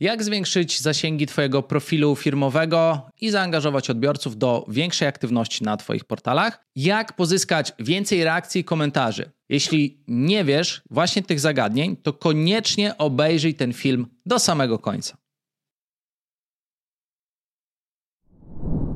Jak zwiększyć zasięgi Twojego profilu firmowego i zaangażować odbiorców do większej aktywności na Twoich portalach? Jak pozyskać więcej reakcji i komentarzy? Jeśli nie wiesz właśnie tych zagadnień, to koniecznie obejrzyj ten film do samego końca.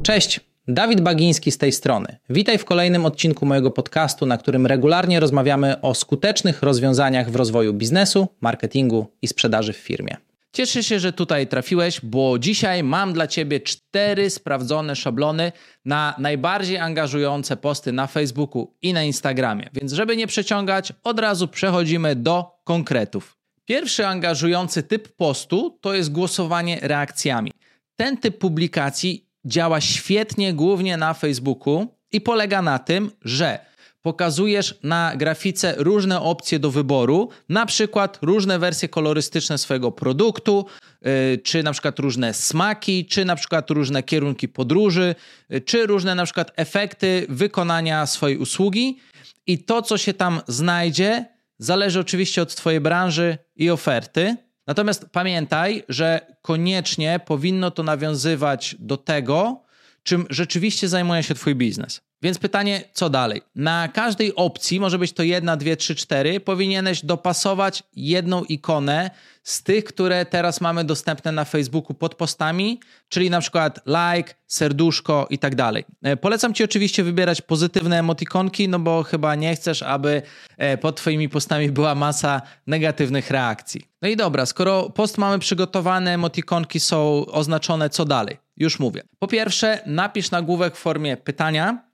Cześć, Dawid Bagiński z tej strony. Witaj w kolejnym odcinku mojego podcastu, na którym regularnie rozmawiamy o skutecznych rozwiązaniach w rozwoju biznesu, marketingu i sprzedaży w firmie. Cieszę się, że tutaj trafiłeś, bo dzisiaj mam dla Ciebie cztery sprawdzone szablony na najbardziej angażujące posty na Facebooku i na Instagramie. Więc, żeby nie przeciągać, od razu przechodzimy do konkretów. Pierwszy angażujący typ postu to jest głosowanie reakcjami. Ten typ publikacji działa świetnie głównie na Facebooku i polega na tym, że pokazujesz na grafice różne opcje do wyboru, na przykład różne wersje kolorystyczne swojego produktu, y, czy na przykład różne smaki, czy na przykład różne kierunki podróży, y, czy różne na przykład efekty wykonania swojej usługi. I to, co się tam znajdzie, zależy oczywiście od Twojej branży i oferty. Natomiast pamiętaj, że koniecznie powinno to nawiązywać do tego, czym rzeczywiście zajmuje się Twój biznes. Więc pytanie, co dalej? Na każdej opcji, może być to jedna, dwie, trzy, cztery, powinieneś dopasować jedną ikonę z tych, które teraz mamy dostępne na Facebooku pod postami, czyli na przykład like, serduszko i tak dalej. E, polecam Ci oczywiście wybierać pozytywne emotikonki, no bo chyba nie chcesz, aby e, pod Twoimi postami była masa negatywnych reakcji. No i dobra, skoro post mamy przygotowany, emotikonki są oznaczone, co dalej? Już mówię. Po pierwsze, napisz nagłówek w formie pytania,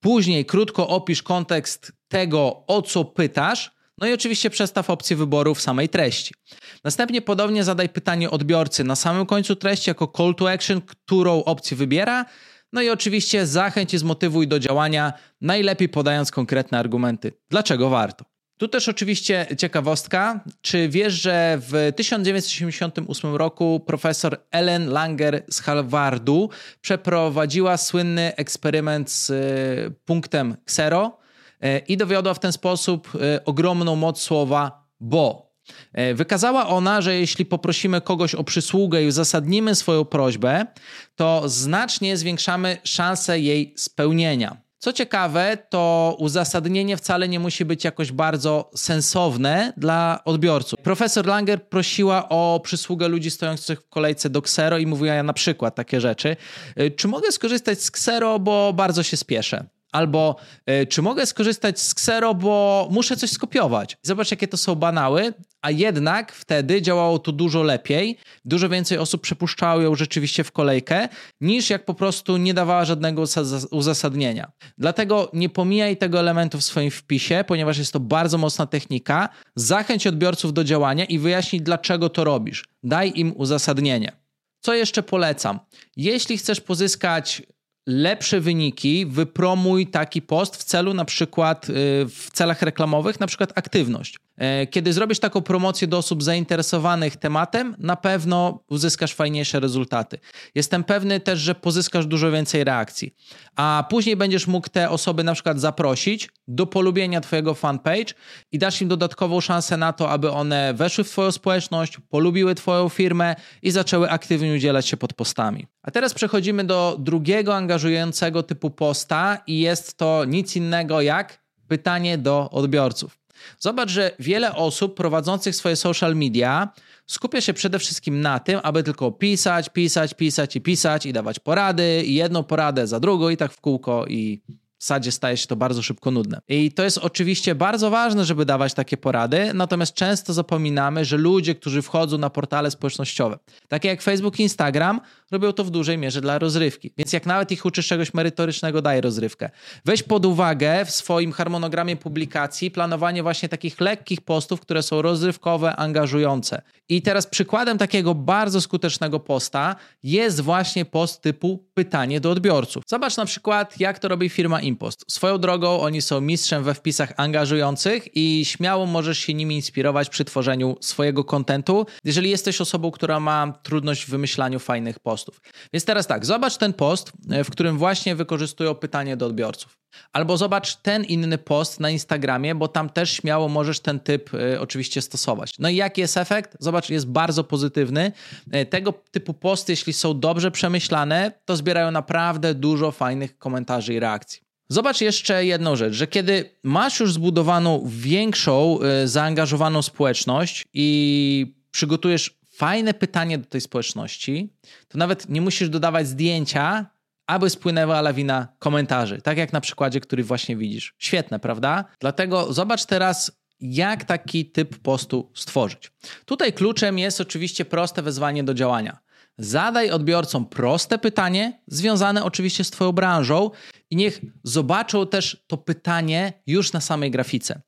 Później krótko opisz kontekst tego, o co pytasz, no i oczywiście przestaw opcję wyboru w samej treści. Następnie podobnie zadaj pytanie odbiorcy na samym końcu treści jako call to action, którą opcję wybiera. No i oczywiście zachęć i zmotywuj do działania, najlepiej podając konkretne argumenty. Dlaczego warto? Tu też oczywiście ciekawostka. Czy wiesz, że w 1988 roku profesor Ellen Langer z Harvardu przeprowadziła słynny eksperyment z e, punktem Xero e, i dowiodła w ten sposób e, ogromną moc słowa bo. Wykazała ona, że jeśli poprosimy kogoś o przysługę i uzasadnimy swoją prośbę, to znacznie zwiększamy szanse jej spełnienia. Co ciekawe, to uzasadnienie wcale nie musi być jakoś bardzo sensowne dla odbiorców. Profesor Langer prosiła o przysługę ludzi stojących w kolejce do Xero i mówiła na przykład takie rzeczy. Y, czy mogę skorzystać z Xero, bo bardzo się spieszę? Albo y, czy mogę skorzystać z Xero, bo muszę coś skopiować? Zobacz, jakie to są banały, a jednak wtedy działało to dużo lepiej. Dużo więcej osób przepuszczało ją rzeczywiście w kolejkę, niż jak po prostu nie dawała żadnego uzasadnienia. Dlatego nie pomijaj tego elementu w swoim wpisie, ponieważ jest to bardzo mocna technika. Zachęć odbiorców do działania i wyjaśnij, dlaczego to robisz. Daj im uzasadnienie. Co jeszcze polecam? Jeśli chcesz pozyskać lepsze wyniki, wypromuj taki post w celu na przykład y, w celach reklamowych, na przykład aktywność. E, kiedy zrobisz taką promocję do osób zainteresowanych tematem, na pewno uzyskasz fajniejsze rezultaty. Jestem pewny też, że pozyskasz dużo więcej reakcji. A później będziesz mógł te osoby na przykład zaprosić do polubienia Twojego fanpage i dasz im dodatkową szansę na to, aby one weszły w Twoją społeczność, polubiły Twoją firmę i zaczęły aktywnie udzielać się pod postami. A teraz przechodzimy do drugiego angażującego typu posta i jest to nic innego jak pytanie do odbiorców. Zobacz, że wiele osób prowadzących swoje social media skupia się przede wszystkim na tym, aby tylko pisać, pisać, pisać i pisać i dawać porady i jedną poradę za drugą i tak w kółko i w zasadzie staje się to bardzo szybko nudne. I to jest oczywiście bardzo ważne, żeby dawać takie porady, natomiast często zapominamy, że ludzie, którzy wchodzą na portale społecznościowe, takie jak Facebook i Instagram, robią to w dużej mierze dla rozrywki. Więc jak nawet ich uczysz czegoś merytorycznego, daj rozrywkę. Weź pod uwagę w swoim harmonogramie publikacji planowanie właśnie takich lekkich postów, które są rozrywkowe, angażujące. I teraz przykładem takiego bardzo skutecznego posta jest właśnie post typu pytanie do odbiorców. Zobacz na przykład, jak to robi firma Impost. Swoją drogą oni są mistrzem we wpisach angażujących i śmiało możesz się nimi inspirować przy tworzeniu swojego kontentu, jeżeli jesteś osobą, która ma trudność w wymyślaniu fajnych postów. Postów. Więc teraz tak, zobacz ten post, e, w którym właśnie wykorzystują pytanie do odbiorców. Albo zobacz ten inny post na Instagramie, bo tam też śmiało możesz ten typ y, oczywiście stosować. No i jaki jest efekt? Zobacz, jest bardzo pozytywny. Y, tego typu posty, jeśli są dobrze przemyślane, to zbierają naprawdę dużo fajnych komentarzy i reakcji. Zobacz jeszcze jedną rzecz, że kiedy masz już zbudowaną większą, y, zaangażowaną społeczność i przygotujesz fajne pytanie do tej społeczności, to nawet nie musisz dodawać zdjęcia, aby spłynęła lawina komentarzy, tak jak na przykładzie, który właśnie widzisz. Świetne, prawda? Dlatego zobacz teraz, jak taki typ postu stworzyć. Tutaj kluczem jest oczywiście proste wezwanie do działania. Zadaj odbiorcom proste pytanie, związane oczywiście z Twoją branżą, i niech zobaczą też to pytanie już na samej grafice.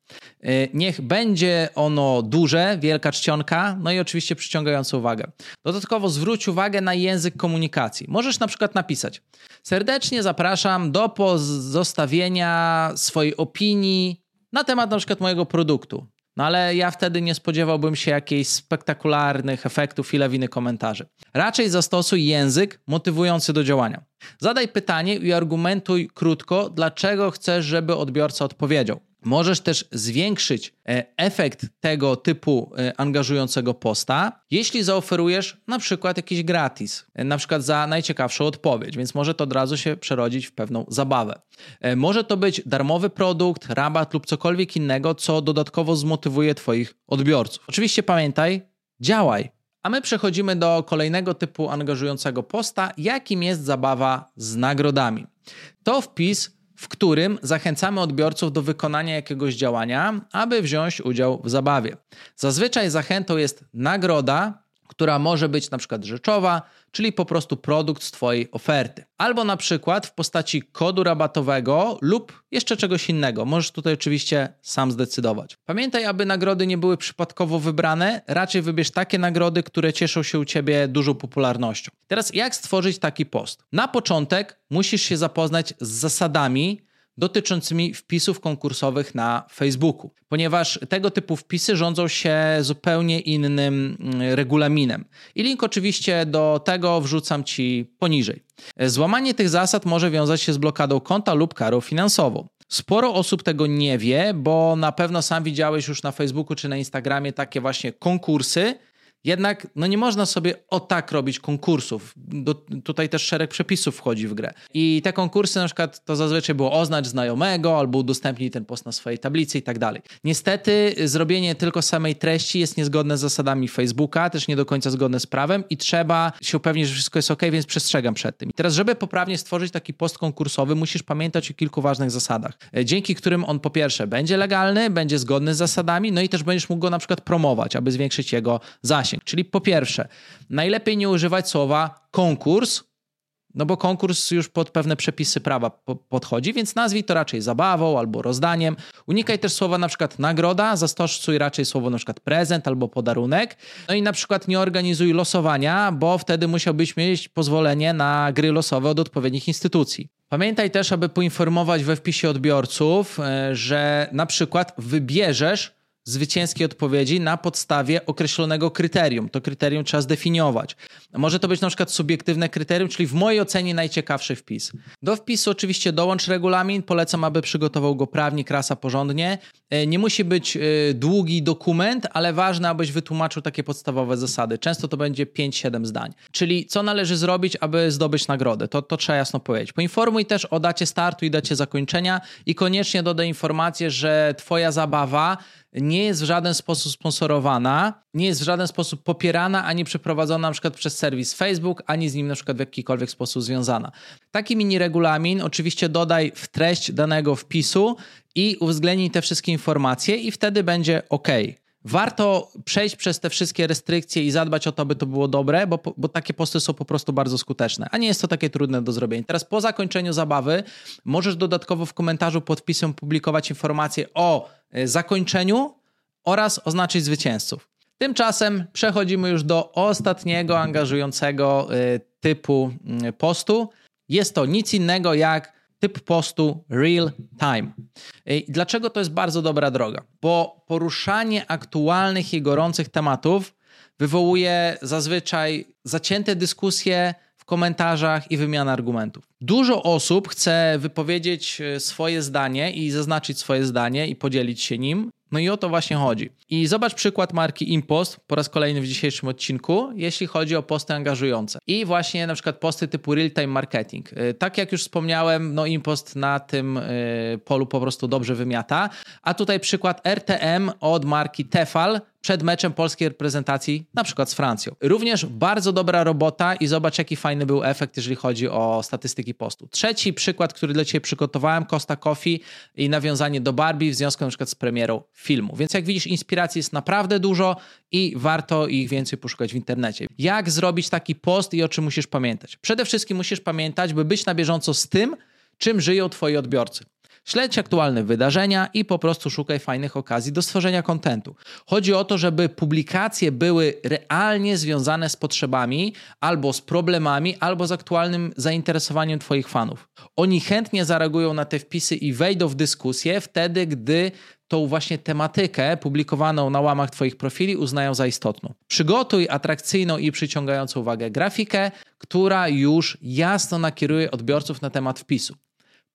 Y, niech będzie ono duże, wielka czcionka, no i oczywiście przyciągające uwagę. Dodatkowo zwróć uwagę na język komunikacji. Możesz na przykład napisać: Serdecznie zapraszam do pozostawienia swojej opinii na temat na przykład mojego produktu. No ale ja wtedy nie spodziewałbym się jakichś spektakularnych efektów i lawiny komentarzy. Raczej zastosuj język motywujący do działania. Zadaj pytanie i argumentuj krótko, dlaczego chcesz, żeby odbiorca odpowiedział. Możesz też zwiększyć e, efekt tego typu e, angażującego posta, jeśli zaoferujesz na przykład jakiś gratis, e, na przykład za najciekawszą odpowiedź, więc może to od razu się przerodzić w pewną zabawę. Może to być darmowy produkt, rabat lub cokolwiek innego, co dodatkowo zmotywuje Twoich odbiorców. Oczywiście pamiętaj, działaj. A my przechodzimy do kolejnego typu angażującego posta, jakim jest zabawa z nagrodami. To wpis w którym zachęcamy odbiorców do wykonania jakiegoś działania, aby wziąć udział w zabawie. Zazwyczaj zachętą jest nagroda, która może być na przykład rzeczowa, czyli po prostu produkt z Twojej oferty. Albo na przykład w postaci kodu rabatowego lub jeszcze czegoś innego. Możesz tutaj oczywiście sam zdecydować. Pamiętaj, aby nagrody nie były przypadkowo wybrane, raczej wybierz takie nagrody, które cieszą się u Ciebie dużą popularnością. Teraz jak stworzyć taki post? Na początek musisz się zapoznać z zasadami, dotyczącymi wpisów konkursowych na Facebooku, ponieważ tego typu wpisy rządzą się zupełnie innym mm, regulaminem. I link oczywiście do tego wrzucam Ci poniżej. Złamanie tych zasad może wiązać się z blokadą konta lub karą finansową. Sporo osób tego nie wie, bo na pewno sam widziałeś już na Facebooku czy na Instagramie takie właśnie konkursy, jednak no nie można sobie o tak robić konkursów. Do, tutaj też szereg przepisów wchodzi w grę. I te konkursy na przykład to zazwyczaj było oznacz znajomego albo udostępnij ten post na swojej tablicy i tak dalej. Niestety zrobienie tylko samej treści jest niezgodne z zasadami Facebooka, też nie do końca zgodne z prawem i trzeba się upewnić, że wszystko jest ok, więc przestrzegam przed tym. I teraz, żeby poprawnie stworzyć taki post konkursowy, musisz pamiętać o kilku ważnych zasadach, e, dzięki którym on po pierwsze będzie legalny, będzie zgodny z zasadami, no i też będziesz mógł go na przykład promować, aby zwiększyć jego zasięg Czyli po pierwsze, najlepiej nie używać słowa konkurs, no bo konkurs już pod pewne przepisy prawa po podchodzi, więc nazwij to raczej zabawą albo rozdaniem. Unikaj też słowa na przykład nagroda, zastosuj raczej słowo na przykład prezent albo podarunek. No i na przykład nie organizuj losowania, bo wtedy musiałbyś mieć pozwolenie na gry losowe od odpowiednich instytucji. Pamiętaj też, aby poinformować we wpisie odbiorców, e, że na przykład wybierzesz zwycięskiej odpowiedzi na podstawie określonego kryterium. To kryterium trzeba zdefiniować. Może to być na przykład subiektywne kryterium, czyli w mojej ocenie najciekawszy wpis. Do wpisu oczywiście dołącz regulamin, polecam, aby przygotował go prawnik rasa porządnie. E, nie musi być e, długi dokument, ale ważne, abyś wytłumaczył takie podstawowe zasady. Często to będzie 5-7 zdań. Czyli co należy zrobić, aby zdobyć nagrodę? To, to trzeba jasno powiedzieć. Poinformuj też o dacie startu i dacie zakończenia i koniecznie dodaj informację, że twoja zabawa nie jest w żaden sposób sponsorowana, nie jest w żaden sposób popierana ani przeprowadzona na przykład przez serwis Facebook, ani z nim na przykład w jakikolwiek sposób związana. Taki mini regulamin oczywiście dodaj w treść danego wpisu i uwzględnij te wszystkie informacje i wtedy będzie ok. Warto przejść przez te wszystkie restrykcje i zadbać o to, by to było dobre, bo, bo takie posty są po prostu bardzo skuteczne, a nie jest to takie trudne do zrobienia. Teraz po zakończeniu zabawy możesz dodatkowo w komentarzu pod wpisem publikować informacje o e, zakończeniu oraz oznaczyć zwycięzców. Tymczasem przechodzimy już do ostatniego angażującego e, typu mm, postu. Jest to nic innego jak typ postu real time. Dlaczego to jest bardzo dobra droga? Bo poruszanie aktualnych i gorących tematów wywołuje zazwyczaj zacięte dyskusje komentarzach i wymiana argumentów. Dużo osób chce wypowiedzieć e, swoje zdanie i zaznaczyć swoje zdanie i podzielić się nim. No i o to właśnie chodzi. I zobacz przykład marki Impost po raz kolejny w dzisiejszym odcinku, jeśli chodzi o posty angażujące. I właśnie na przykład posty typu real-time marketing. E, tak jak już wspomniałem, no Impost na tym e, polu po prostu dobrze wymiata. A tutaj przykład RTM od marki Tefal, przed meczem polskiej reprezentacji, na przykład z Francją. Również bardzo dobra robota i zobacz, jaki fajny był efekt, jeżeli chodzi o statystyki postu. Trzeci przykład, który dla Ciebie przygotowałem, Costa Coffee i nawiązanie do Barbie w związku na przykład z premierą filmu. Więc jak widzisz, inspiracji jest naprawdę dużo i warto ich więcej poszukać w internecie. Jak zrobić taki post i o czym musisz pamiętać? Przede wszystkim musisz pamiętać, by być na bieżąco z tym, czym żyją Twoi odbiorcy. Śledź aktualne wydarzenia i po prostu szukaj fajnych okazji do stworzenia kontentu. Chodzi o to, żeby publikacje były realnie związane z potrzebami, albo z problemami, albo z aktualnym zainteresowaniem Twoich fanów. Oni chętnie zareagują na te wpisy i wejdą w dyskusję wtedy, gdy tą właśnie tematykę publikowaną na łamach Twoich profili uznają za istotną. Przygotuj atrakcyjną i przyciągającą uwagę grafikę, która już jasno nakieruje odbiorców na temat wpisu.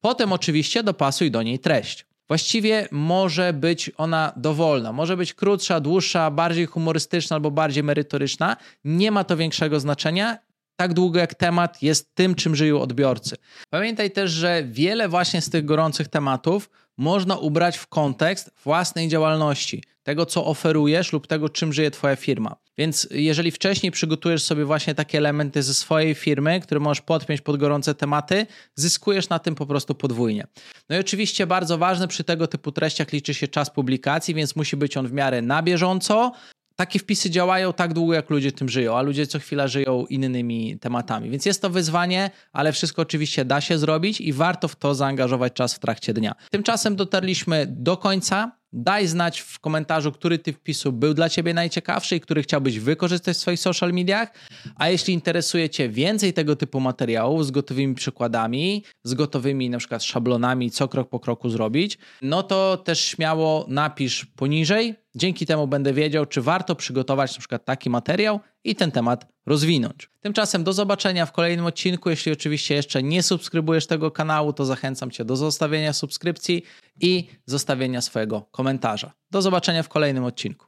Potem oczywiście dopasuj do niej treść. Właściwie może być ona dowolna, może być krótsza, dłuższa, bardziej humorystyczna albo bardziej merytoryczna. Nie ma to większego znaczenia tak długo jak temat jest tym, czym żyją odbiorcy. Pamiętaj też, że wiele właśnie z tych gorących tematów można ubrać w kontekst własnej działalności, tego co oferujesz lub tego, czym żyje Twoja firma. Więc jeżeli wcześniej przygotujesz sobie właśnie takie elementy ze swojej firmy, które możesz podpiąć pod gorące tematy, zyskujesz na tym po prostu podwójnie. No i oczywiście bardzo ważne przy tego typu treściach liczy się czas publikacji, więc musi być on w miarę na bieżąco, takie wpisy działają tak długo, jak ludzie tym żyją, a ludzie co chwila żyją innymi tematami. Więc jest to wyzwanie, ale wszystko oczywiście da się zrobić i warto w to zaangażować czas w trakcie dnia. Tymczasem dotarliśmy do końca. Daj znać w komentarzu, który typ wpisu był dla Ciebie najciekawszy i który chciałbyś wykorzystać w swoich social mediach. A jeśli interesuje Cię więcej tego typu materiałów z gotowymi przykładami, z gotowymi na przykład szablonami, co krok po kroku zrobić, no to też śmiało napisz poniżej. Dzięki temu będę wiedział, czy warto przygotować na przykład taki materiał i ten temat rozwinąć. Tymczasem do zobaczenia w kolejnym odcinku. Jeśli oczywiście jeszcze nie subskrybujesz tego kanału, to zachęcam Cię do zostawienia subskrypcji i zostawienia swojego komentarza. Do zobaczenia w kolejnym odcinku.